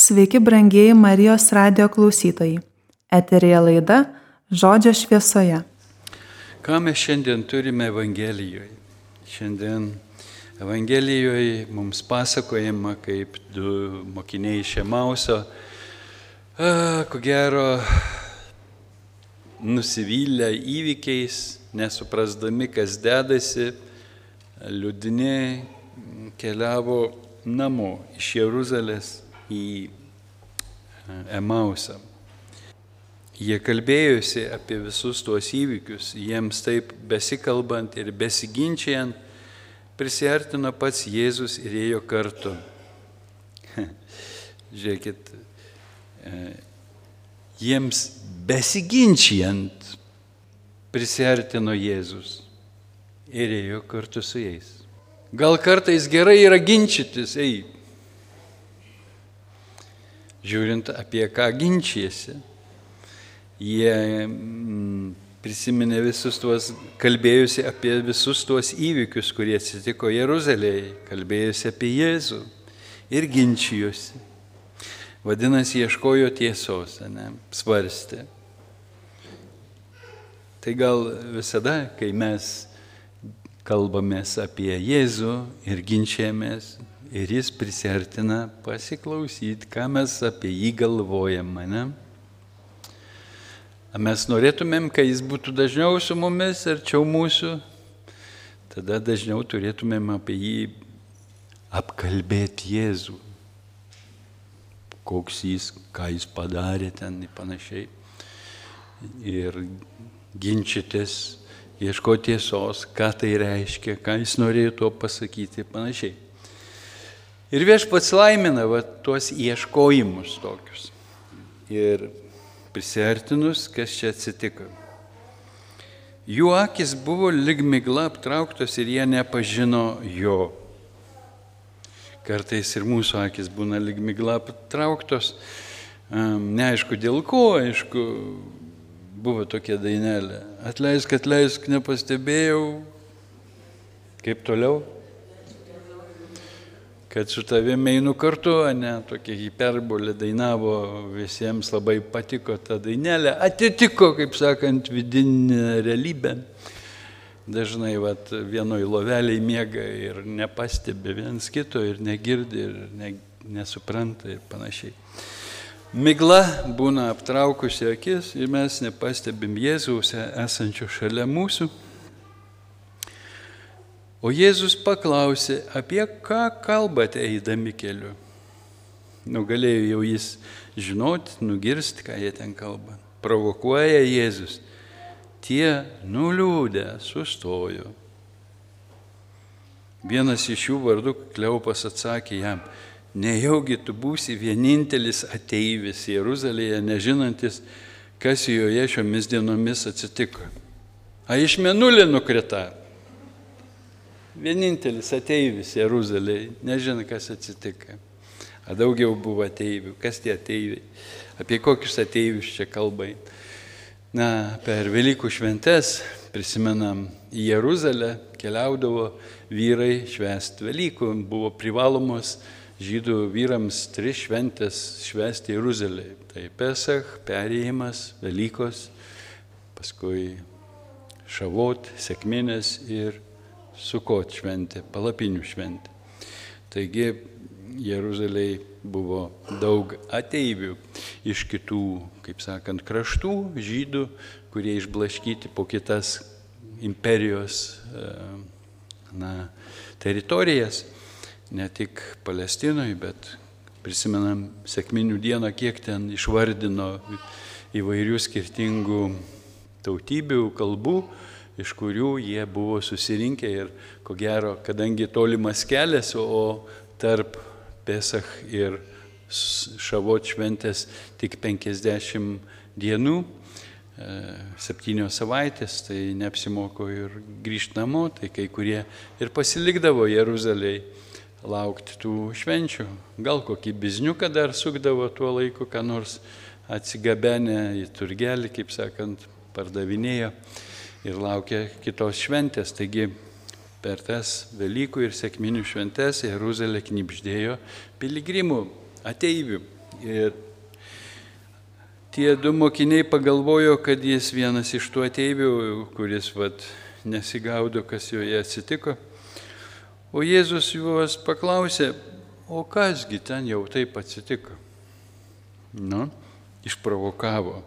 Sveiki, brangieji Marijos radio klausytojai. Eterija laida Žodžio šviesoje. Ką mes šiandien turime Evangelijoje? Šiandien Evangelijoje mums pasakojama, kaip du mokiniai iš Emauso, ko gero, nusivylę įvykiais, nesuprasdami, kas dedasi, liūdini keliavo namo iš Jeruzalės į Emausą. Jie kalbėjosi apie visus tuos įvykius, jiems taip besikalbant ir besiginčiant, prisartino pats Jėzus ir ėjo kartu. Žiūrėkit, jiems besiginčiant prisartino Jėzus ir ėjo kartu su jais. Gal kartais gerai yra ginčytis, ei, žiūrint apie ką ginčijasi. Jie mm, prisiminė visus tuos, kalbėjusi apie visus tuos įvykius, kurie atsitiko Jeruzalėje, kalbėjusi apie Jėzų ir ginčijosi. Vadinasi, ieškojo tiesos, ne, svarstė. Tai gal visada, kai mes kalbamės apie Jėzų ir ginčiamės, ir jis prisertina pasiklausyti, ką mes apie jį galvojame. Ne? Mes norėtumėm, kad jis būtų dažniau su mumis, arčiau mūsų, tada dažniau turėtumėm apie jį apkalbėti Jėzų. Koks jis, ką jis padarė ten ir panašiai. Ir ginčytis, ieškoti tiesos, ką tai reiškia, ką jis norėjo tuo pasakyti ir panašiai. Ir viešpats laimina va, tuos ieškojimus tokius. Ir prisartinus, kas čia atsitiko. Jų akis buvo ligmigla aptrauktos ir jie nepažino jo. Kartais ir mūsų akis būna ligmigla aptrauktos. Neaišku dėl ko, aišku, buvo tokia dainelė. Atleisk, atleisk, nepastebėjau. Kaip toliau? Kad su tavimi einu kartu, ne, tokia hiperbolė dainavo, visiems labai patiko ta dainelė, atitiko, kaip sakant, vidinę realybę. Dažnai vat, vienoj loveliai miega ir nepastebi viens kito ir negirdi ir ne, nesupranta ir panašiai. Migla būna aptraukusi akis ir mes nepastebim Jėzaus esančio šalia mūsų. O Jėzus paklausė, apie ką kalbate eidami keliu. Nu, galėjo jau jis žinoti, nugirsti, ką jie ten kalba. Provokuoja Jėzus. Tie nuliūdę sustojo. Vienas iš jų vardu Kleupas atsakė jam, nejaugi tu būsi vienintelis ateivis Jeruzalėje, nežinantis, kas joje šiomis dienomis atsitiko. A iš menulį nukrita. Vienintelis ateivis Jeruzalėje, nežino, kas atsitiko. A daugiau buvo ateivių. Kas tie ateiviai? Apie kokius ateivius čia kalbai? Na, per Velykų šventes, prisimenam, į Jeruzalę keliaudavo vyrai švęsti Velykų. Buvo privalomos žydų vyrams tris šventės švęsti Jeruzalėje. Tai Pesach, perėjimas, Velykos, paskui Šavot, Sekminės ir Sukot šventė, palapinių šventė. Taigi Jeruzalėje buvo daug ateivių iš kitų, kaip sakant, kraštų, žydų, kurie išblaškyti po kitas imperijos na, teritorijas, ne tik Palestinoje, bet prisimenam sėkminių dieną, kiek ten išvardino įvairių skirtingų tautybių, kalbų, iš kurių jie buvo susirinkę ir ko gero, kadangi tolimas kelias, o tarp Pesach ir Šavot šventės tik 50 dienų, e, septynios savaitės, tai neapsimoko ir grįžti namo, tai kai kurie ir pasilikdavo Jeruzalėje laukti tų švenčių. Gal kokį bizniuką dar sukdavo tuo laiku, ką nors atsigabenę į turgelį, kaip sakant, pardavinėjo ir laukia kitos šventės. Taigi per tas Velykų ir sėkminių šventes Jeruzalė knipždėjo piligrimų, ateivių. Ir tie du mokiniai pagalvojo, kad jis vienas iš tų ateivių, kuris vat, nesigaudo, kas joje atsitiko. O Jėzus juos paklausė, o kasgi ten jau taip atsitiko? Nu, išprovokavo.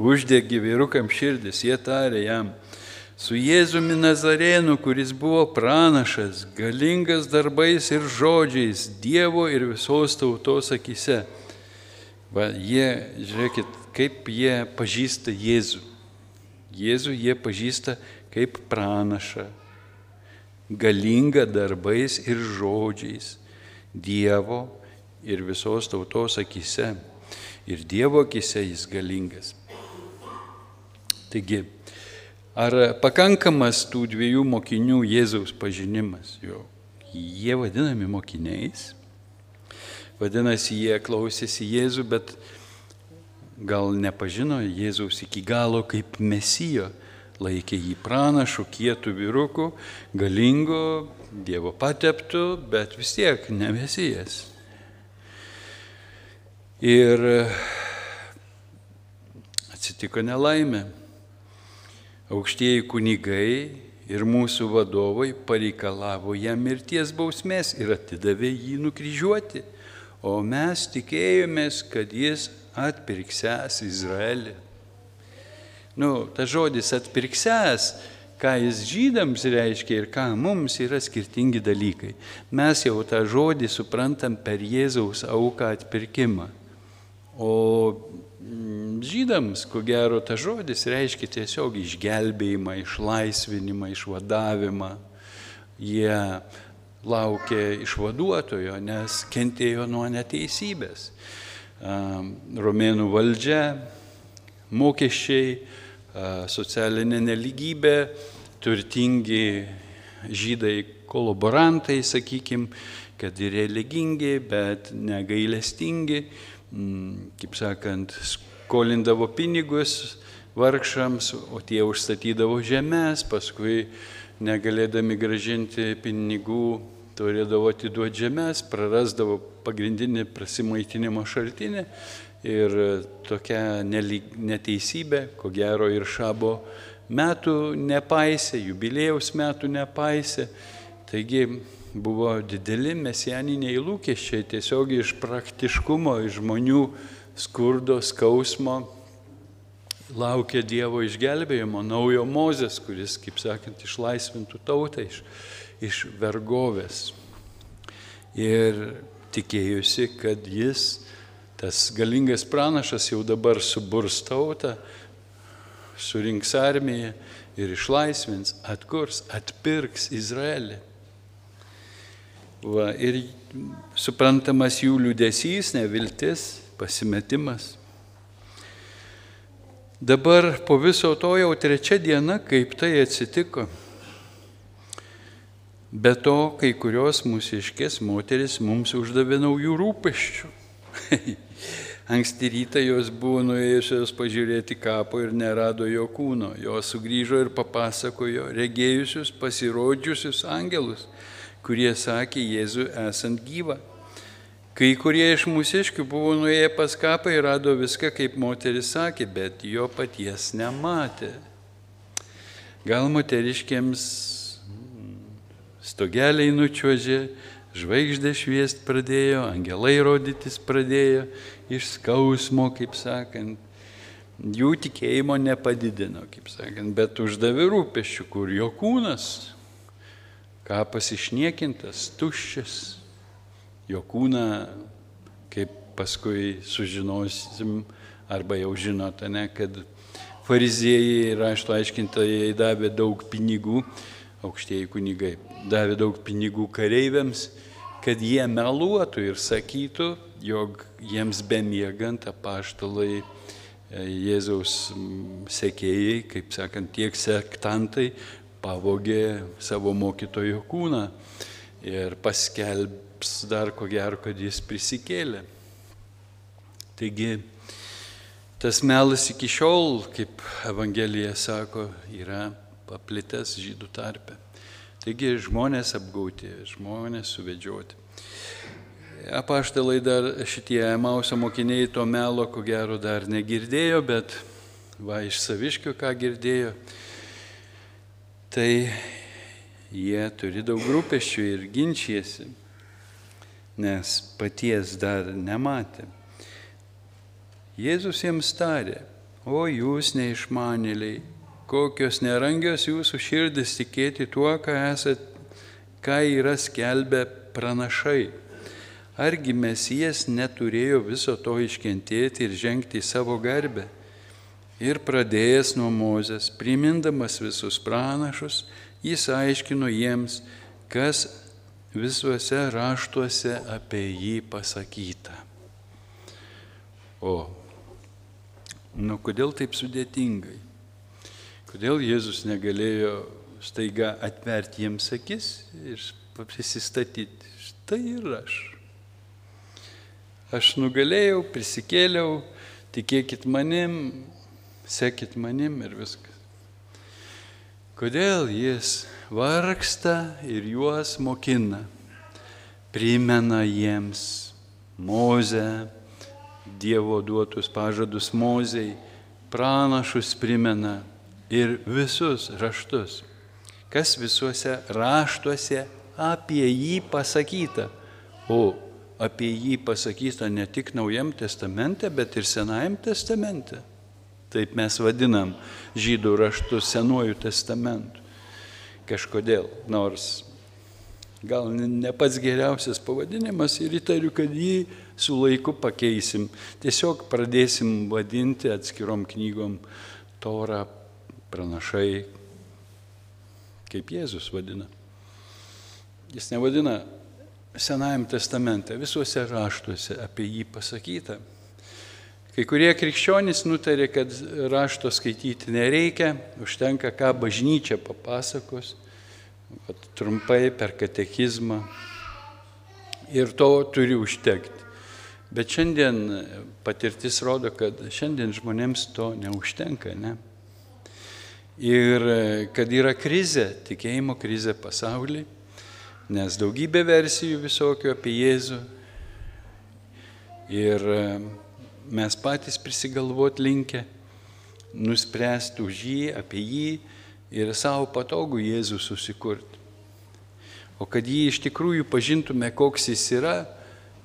Uždegi vyrukam širdis, jie tarė jam, su Jėzumi Nazarėnu, kuris buvo pranašas, galingas darbais ir žodžiais Dievo ir visos tautos akise. Va, jie, žiūrėkit, kaip jie pažįsta Jėzų. Jėzų jie pažįsta kaip pranašą, galingą darbais ir žodžiais Dievo ir visos tautos akise. Ir Dievo akise jis galingas. Taigi, ar pakankamas tų dviejų mokinių Jėzaus pažinimas? Jo, jie vadinami mokiniais. Vadinasi, jie klausėsi Jėzų, bet gal nepažino Jėzaus iki galo kaip mesijo, laikė jį pranašu, kietų vyrukų, galingo, Dievo pateptų, bet vis tiek ne mesijas. Ir atsitiko nelaimė. Aukštieji kunigai ir mūsų vadovai pareikalavo jam mirties bausmės ir atidavė jį nukryžiuoti. O mes tikėjomės, kad jis atpirksęs Izraelį. Nu, ta žodis atpirksęs, ką jis žydams reiškia ir ką mums yra skirtingi dalykai. Mes jau tą žodį suprantam per Jėzaus auką atpirkimą. O žydams, ko gero, ta žodis reiškia tiesiog išgelbėjimą, išlaisvinimą, išvadavimą. Jie laukė išvaduotojo, nes kentėjo nuo neteisybės. Romėnų valdžia, mokesčiai, socialinė neligybė, turtingi žydai kolaborantai, sakykime, kad ir religingi, bet negailestingi Mm, kaip sakant, skolindavo pinigus vargšams, o tie užstatydavo žemės, paskui negalėdami gražinti pinigų turėdavo atiduoti žemės, prarasdavo pagrindinį prasimaitinimo šaltinį ir tokia neteisybė, ko gero ir šabo metų nepaisė, jubilėjaus metų nepaisė. Taigi buvo dideli mesianiniai lūkesčiai tiesiog iš praktiškumo, iš žmonių skurdo, skausmo. Laukia Dievo išgelbėjimo, naujo Mozės, kuris, kaip sakant, išlaisvintų tautą iš, iš vergovės. Ir tikėjusi, kad jis, tas galingas pranašas, jau dabar suburs tautą, surinks armiją ir išlaisvins, atkurs, atpirks Izraelį. Va, ir suprantamas jų liūdėsys, neviltis, pasimetimas. Dabar po viso to jau trečia diena, kaip tai atsitiko. Be to, kai kurios mūsiškės moteris mums uždavė naujų rūpeščių. Anksti rytą jos buvo nuėjusios pažiūrėti kapo ir nerado jo kūno. Jos sugrįžo ir papasakojo regėjusius, pasirodžiusius angelus kurie sakė Jėzų esant gyvą. Kai kurie iš mūsiškių buvo nuėję pas kapą ir rado viską, kaip moteris sakė, bet jo paties nematė. Gal moteriškiams stogeliai nučiuožė, žvaigždė šviest pradėjo, angelai rodytis pradėjo iš skausmo, kaip sakant. Jų tikėjimo nepadidino, kaip sakant, bet uždavė rūpeščių, kur jo kūnas, kapas išniekintas, tuščias, jo kūną, kaip paskui sužinosim, arba jau žinote, ne, kad fariziejai ir rašto aiškintojai davė daug pinigų, aukštieji kunigai davė daug pinigų kareiviams, kad jie meluotų ir sakytų, jog jiems bemiegant apaštalai e, Jėzaus sekėjai, kaip sakant, tiek sektantai pavogė savo mokytojo kūną ir paskelbs dar ko gero, kad jis prisikėlė. Taigi tas melas iki šiol, kaip Evangelija sako, yra paplitęs žydų tarpe. Taigi žmonės apgauti, žmonės suvedžioti. apaštalai dar šitie Mauso mokiniai to melo, ko gero, dar negirdėjo, bet va iš saviškių ką girdėjo, tai jie turi daug rūpeščių ir ginčiasi, nes paties dar nematė. Jėzus jiems tarė, o jūs neišmanėliai, kokios nerangios jūsų širdis tikėti tuo, ką, esat, ką yra skelbę pranašai. Argi mesijas neturėjo viso to iškentėti ir žengti į savo garbę? Ir pradėjęs nuo Mozės, primindamas visus pranašus, jis aiškino jiems, kas visuose raštuose apie jį pasakyta. O, nu kodėl taip sudėtingai? Kodėl Jėzus negalėjo staiga atverti jiems akis ir prisistatyti? Štai ir aš. Aš nugalėjau, prisikėliau, tikėkit manim, sekit manim ir viskas. Kodėl jis vargsta ir juos mokina, primena jiems Mozę, Dievo duotus pažadus Mozei, pranašus primena ir visus raštus, kas visuose raštuose apie jį pasakyta. O apie jį pasakyta ne tik Naujam testamente, bet ir Senajam testamente. Taip mes vadinam žydų raštus Senuoju testamentu. Kažkodėl, nors gal ne pats geriausias pavadinimas ir įtariu, kad jį su laiku pakeisim. Tiesiog pradėsim vadinti atskirom knygom Torą, pranašai, kaip Jėzus vadina. Jis nevadina Senajam testamente, visuose raštuose apie jį pasakyta. Kai kurie krikščionys nutarė, kad rašto skaityti nereikia, užtenka ką bažnyčia papasakos, trumpai per katekizmą ir to turi užtekti. Bet šiandien patirtis rodo, kad šiandien žmonėms to neužtenka. Ne? Ir kad yra krizė, tikėjimo krizė pasaulyje nes daugybė versijų visokių apie Jėzų. Ir mes patys prisigalvot linkę, nuspręsti už jį, apie jį ir savo patogų Jėzų susikurti. O kad jį iš tikrųjų pažintume, koks jis yra,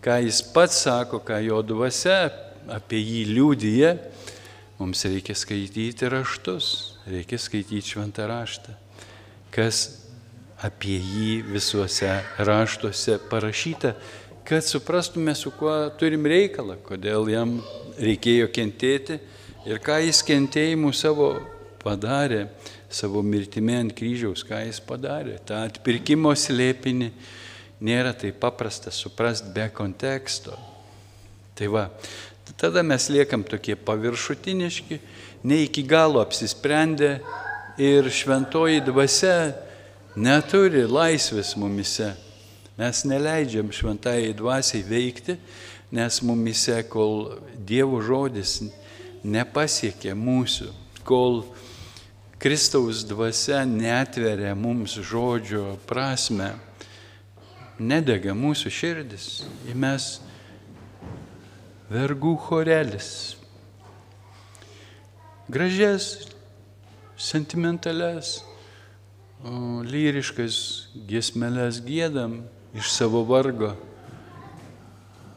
ką jis pats sako, ką jo dvasia apie jį liūdija, mums reikia skaityti raštus, reikia skaityti šventą raštą, kas apie jį visuose raštuose parašyta, kad suprastume, su kuo turim reikalą, kodėl jam reikėjo kentėti ir ką jis kentėjimų savo padarė, savo mirtimi ant kryžiaus, ką jis padarė. Ta atpirkimo slėpinį nėra taip paprasta suprasti be konteksto. Tai va, tada mes liekam tokie paviršutiniški, ne iki galo apsisprendę ir šventoji dvasia neturi laisvės mumise. Mes neleidžiam šventai dvasiai veikti, nes mumise, kol Dievo žodis nepasiekia mūsų, kol Kristaus dvasia netveria mums žodžio prasme, nedega mūsų širdis, ir mes vergų chorelis. Gražias, sentimentales, lyriškas giesmelės gėdam iš savo vargo,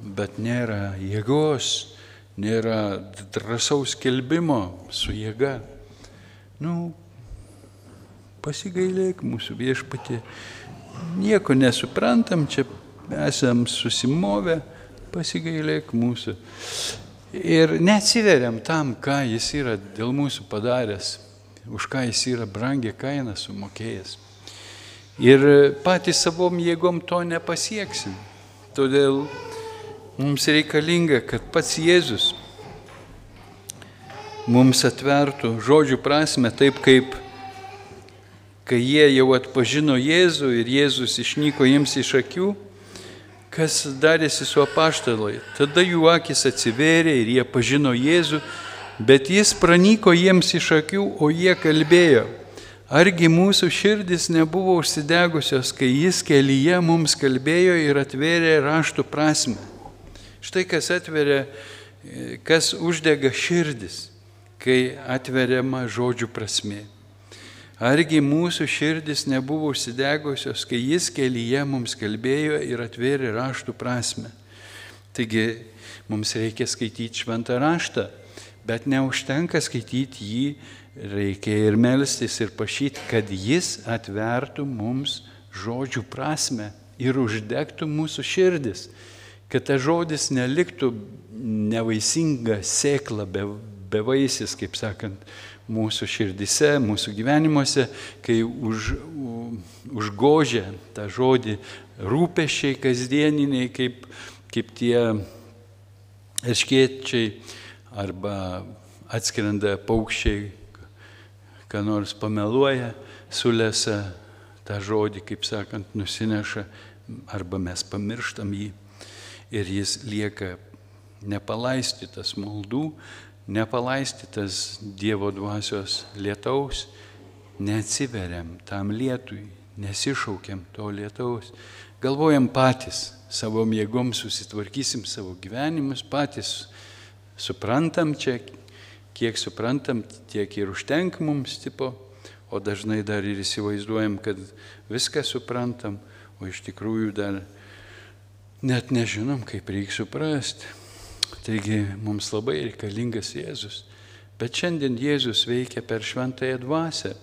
bet nėra jėgos, nėra drąsaus kelbimo su jėga. Nu, pasigailėk mūsų viešpatį, nieko nesuprantam, čia esam susimovę, pasigailėk mūsų. Ir neatsiveriam tam, ką jis yra dėl mūsų padaręs už ką jis yra brangią kainą sumokėjęs. Ir patys savom jėgom to nepasieksim. Todėl mums reikalinga, kad pats Jėzus mums atvertų žodžių prasme taip, kaip kai jie jau atpažino Jėzų ir Jėzus išnyko jiems iš akių, kas darėsi su apaštalai. Tada jų akis atsivėrė ir jie pažino Jėzų Bet jis pranyko jiems iš akių, o jie kalbėjo, Argi mūsų širdis nebuvo užsidegusios, kai jis kelyje mums kalbėjo ir atvėrė raštų prasme. Štai kas atveria, kas uždega širdis, kai atveriama žodžių prasme. Argi mūsų širdis nebuvo užsidegusios, kai jis kelyje mums kalbėjo ir atvėrė raštų prasme. Taigi mums reikia skaityti šventą raštą, bet neužtenka skaityti jį reikia ir melstis ir prašyti, kad jis atvertų mums žodžių prasme ir uždegtų mūsų širdis, kad tas žodis neliktų nevaisinga sėkla, be, bevaisis, kaip sakant, mūsų širdise, mūsų gyvenimuose, kai už, užgožia tą žodį rūpešiai kasdieniniai, kaip, kaip tie erškiečiai arba atskrenda paukščiai ką nors pameluoja, sulėsa tą žodį, kaip sakant, nusineša, arba mes pamirštam jį ir jis lieka nepalaistytas maldų, nepalaistytas Dievo dvasios lietaus, neatsiveriam tam lietui, nesišaukiam to lietaus, galvojam patys, savo jėgom susitvarkysim savo gyvenimus, patys suprantam čia, kiek suprantam, tiek ir užtenka mums tipo, o dažnai dar ir įsivaizduojam, kad viską suprantam, o iš tikrųjų dar net nežinom, kaip reikia suprasti. Taigi mums labai reikalingas Jėzus. Bet šiandien Jėzus veikia per šventąją dvasę.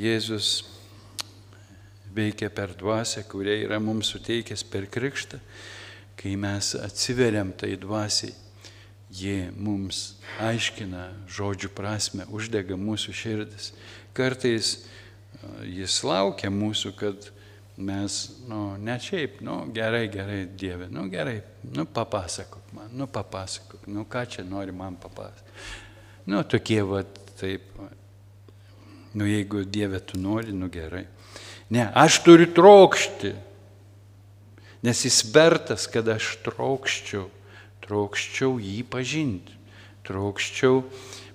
Jėzus veikia per dvasę, kurie yra mums suteikęs per krikštą, kai mes atsiveriam tai dvasiai Ji mums aiškina žodžių prasme, uždega mūsų širdis. Kartais jis laukia mūsų, kad mes, nu, ne šiaip, nu, gerai, gerai, Dieve, nu, gerai, nu, papasakok man, nu, papasakok, nu, ką čia nori man papasakoti. Nu, tokie, va, taip, nu, jeigu Dieve tu nori, nu, gerai. Ne, aš turiu trokšti, nes jis vertas, kad aš trokščiau trokščiau jį pažinti, trokščiau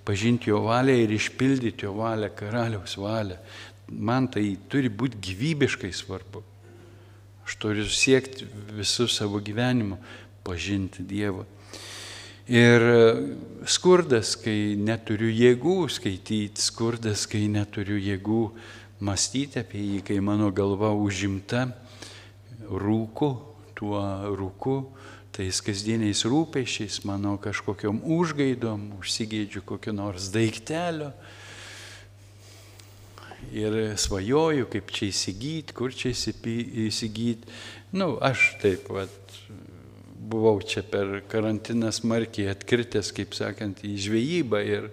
pažinti jo valią ir išpildyti jo valią, karaliaus valią. Man tai turi būti gyvybiškai svarbu. Aš turiu siekti visų savo gyvenimo pažinti Dievą. Ir skurdas, kai neturiu jėgų skaityti, skurdas, kai neturiu jėgų mąstyti apie jį, kai mano galva užimta rūku, tuo rūku, tais kasdieniais rūpešiais, mano kažkokiam užgaidom, užsigėdžiu kokio nors daiktelio ir svajoju, kaip čia įsigyti, kur čia įsigyti. Na, nu, aš taip, vat, buvau čia per karantiną smarkiai atkritęs, kaip sakant, į žvejybą ir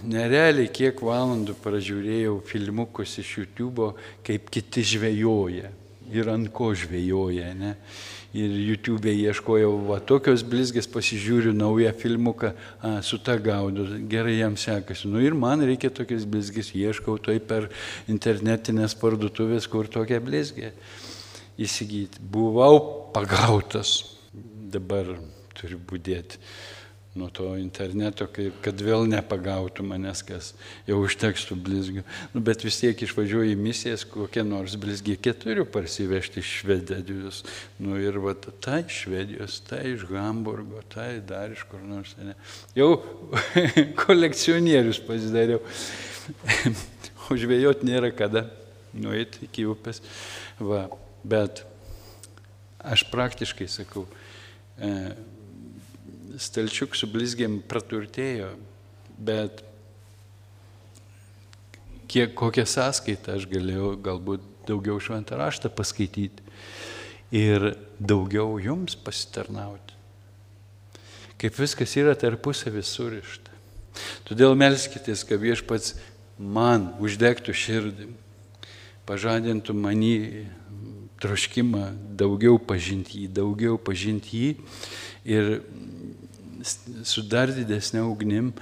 nerealiai kiek valandų pražiūrėjau filmukus iš YouTube, kaip kiti žvejoja ir ant ko žvejoja. Ne? Ir YouTube ieškojau, va, tokios blizgės pasižiūriu naują filmuką, a, su ta gaudu, gerai jam sekasi. Nu ir man reikia tokias blizgės, ieškau tai per internetinės parduotuvės, kur tokia blizgė įsigyti. Buvau pagautas, dabar turiu būdėti nuo to interneto, kad vėl nepagautų manęs, kas jau užtekstų blizgių. Nu, bet vis tiek išvažiuoju į misijas, kokią nors blizgį keturių parsivežti iš Švedijos. Nu ir va, tai iš Švedijos, tai iš Hamburgo, tai dar iš kur nors. Ne. Jau kolekcionierius pasidariau. Užvėjot nėra kada nueiti iki upės. Va, bet aš praktiškai sakau, e, stalčiuk su blizgėm praturtėjo, bet kiek, kokią sąskaitą aš galėjau galbūt daugiau šventą raštą paskaityti ir daugiau jums pasitarnauti. Kaip viskas yra tarpusavį surišta. Todėl melskitės, kad viešpats man uždegtų širdį, pažadintų manį troškimą daugiau pažinti jį, daugiau pažinti jį ir su dar didesnė ugnim,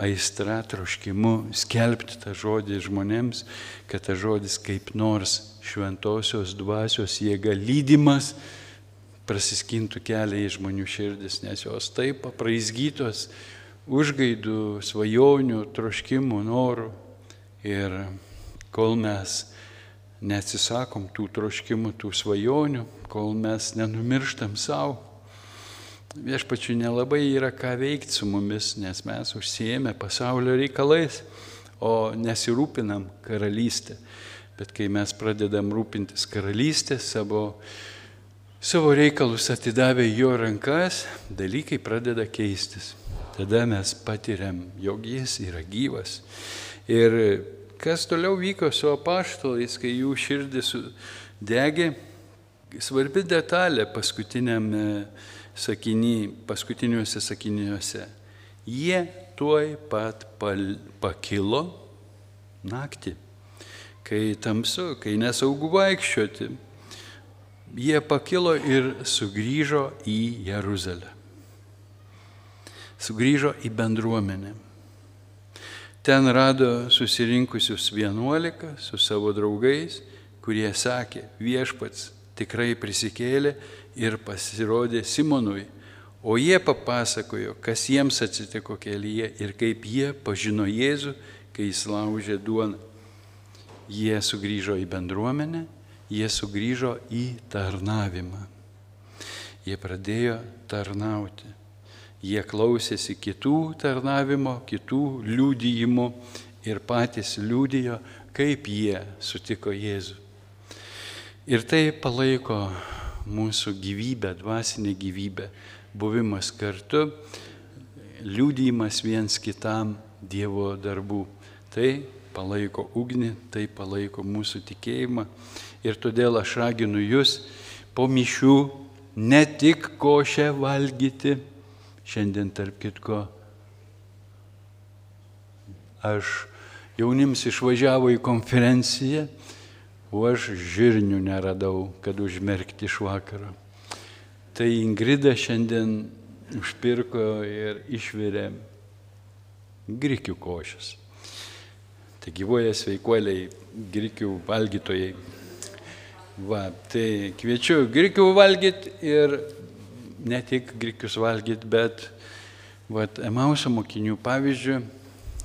aistra, troškimu skelbti tą žodį žmonėms, kad tas žodis kaip nors šventosios dvasios jėga lydimas prasiskintų kelią į žmonių širdis, nes jos taip apraizgytos užgaidų, svajonių, troškimų, norų. Ir kol mes neatsisakom tų troškimų, tų svajonių, kol mes nenumirštam savo, viešpačių nelabai yra ką veikti su mumis, nes mes užsiemę pasaulio reikalais, o nesirūpinam karalystę. Bet kai mes pradedam rūpintis karalystę, savo, savo reikalus atidavę jo rankas, dalykai pradeda keistis. Tada mes patiriam, jog jis yra gyvas. Ir kas toliau vyko su apaštalais, kai jų širdis degė, svarbi detalė paskutiniam sakiny, paskutiniuose sakiniuose. Jie tuoj pat pal, pakilo naktį, kai tamsu, kai nesaugu vaikščioti. Jie pakilo ir sugrįžo į Jeruzalę. Sugrįžo į bendruomenę. Ten rado susirinkusius vienuolika su savo draugais, kurie sakė, viešpats tikrai prisikėlė ir pasirodė Simonui, o jie papasakojo, kas jiems atsitiko kelyje ir kaip jie pažino Jėzų, kai jis laužė duoną. Jie sugrįžo į bendruomenę, jie sugrįžo į tarnavimą. Jie pradėjo tarnauti. Jie klausėsi kitų tarnavimo, kitų liūdėjimų ir patys liūdėjo, kaip jie sutiko Jėzų. Ir tai palaiko mūsų gyvybę, dvasinę gyvybę, buvimas kartu, liūdėjimas viens kitam Dievo darbų. Tai palaiko ugnį, tai palaiko mūsų tikėjimą. Ir todėl aš raginu jūs po mišių ne tik košę valgyti, šiandien tarp kitko aš jaunims išvažiavo į konferenciją o aš žirnių neradau, kad užmerkti iš vakaro. Tai Ingrida šiandien užpirko ir išvirė grikių košės. Tai gyvoja sveikuoliai, grikių valgytojai. Va, tai kviečiu grikių valgyti ir ne tik grikius valgyti, bet vat, Emauso mokinių pavyzdžių,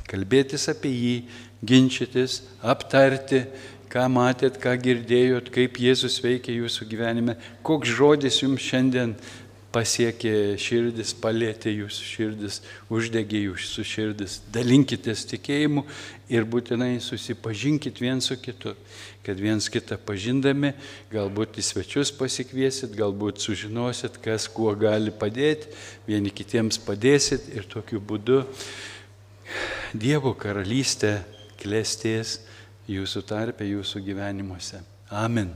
kalbėtis apie jį, ginčytis, aptarti, ką matėt, ką girdėjot, kaip Jėzus veikia jūsų gyvenime, koks žodis jums šiandien pasiekė širdis, palėtė jūsų širdis, uždegė jūsų širdis. Dalinkitės tikėjimu ir būtinai susipažinkit viens su kitu, kad viens kitą pažindami, galbūt į svečius pasikviesit, galbūt sužinosit, kas kuo gali padėti, vieni kitiems padėsit ir tokiu būdu Dievo karalystė klėstės jūsų tarpe, jūsų gyvenimuose. Amen.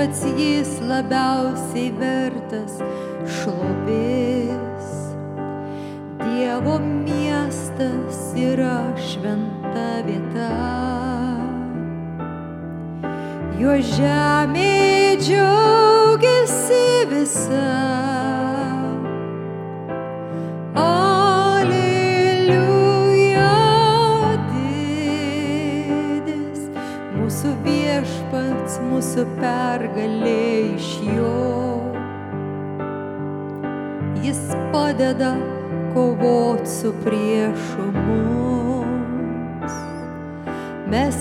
pats jis labiausiai vertas šlovės. Mes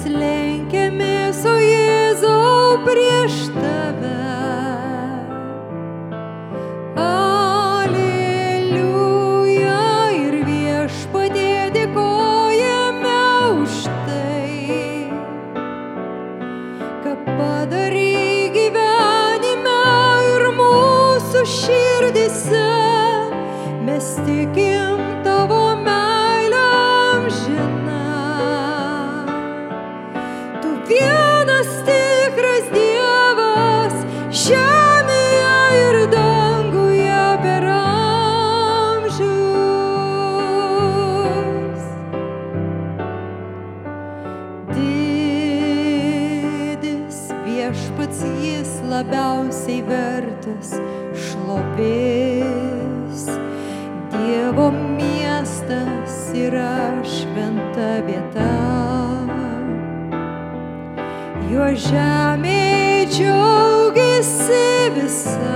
viešpatės šlovės. Dievo miestas yra šventa vieta. Jo žemė džiaugiasi visai.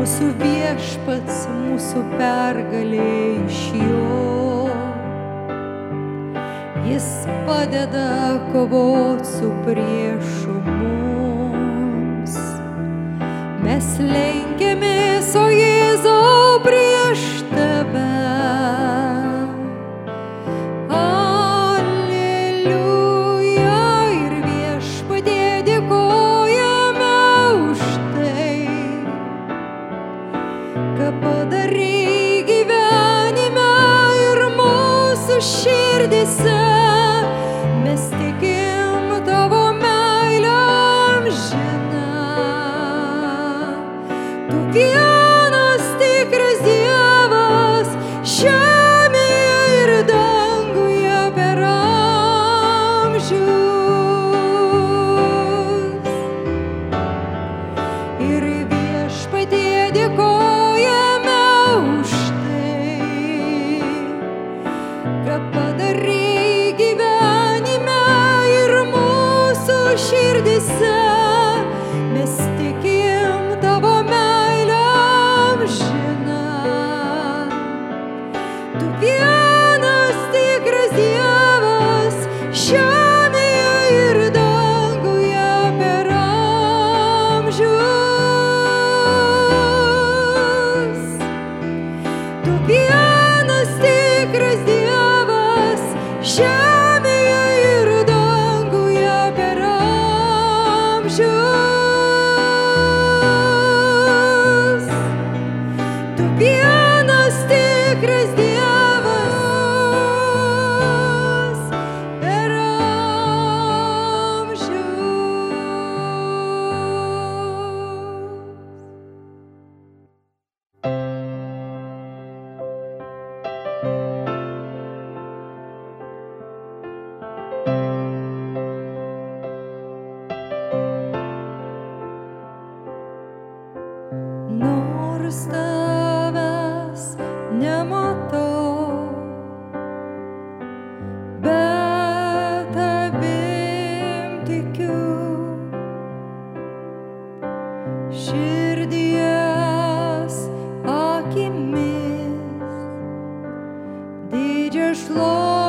mūsų viešpats, mūsų pergalė iš jo jis padeda kovot su priešu mums. Mes lenkiamės, o Jėzau prie перешло.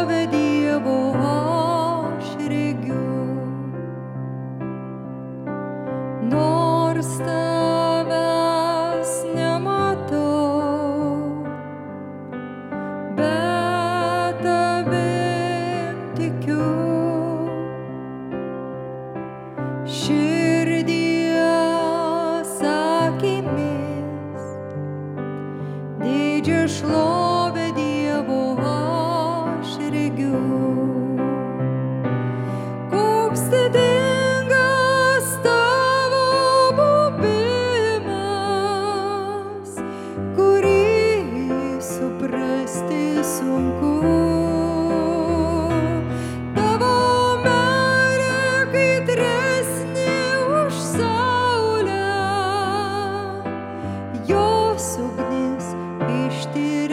it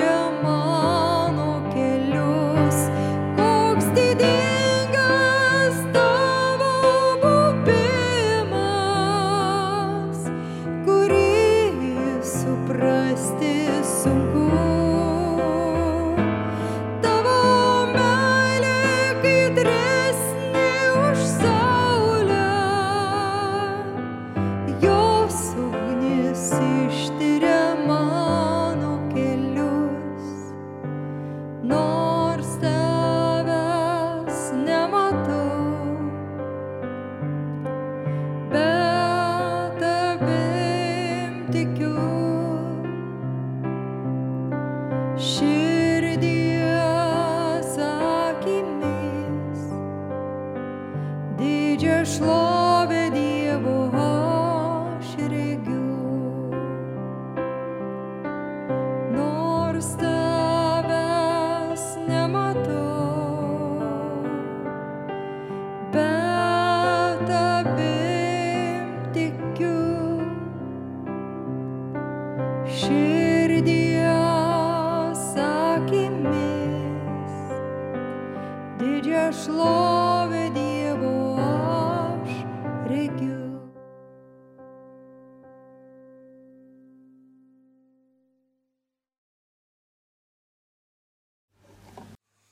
nors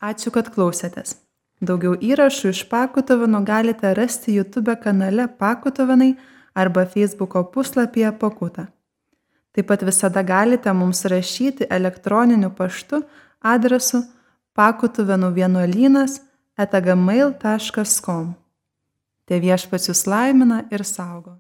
Ačiū, kad klausėtės. Daugiau įrašų iš Pakutovinų galite rasti YouTube kanale Pakutovinai arba Facebook'o puslapyje Pakuta. Taip pat visada galite mums rašyti elektroniniu paštu adresu pakutuvenų vienuolynas etagamail.com. Te viešpats jūs laimina ir saugo.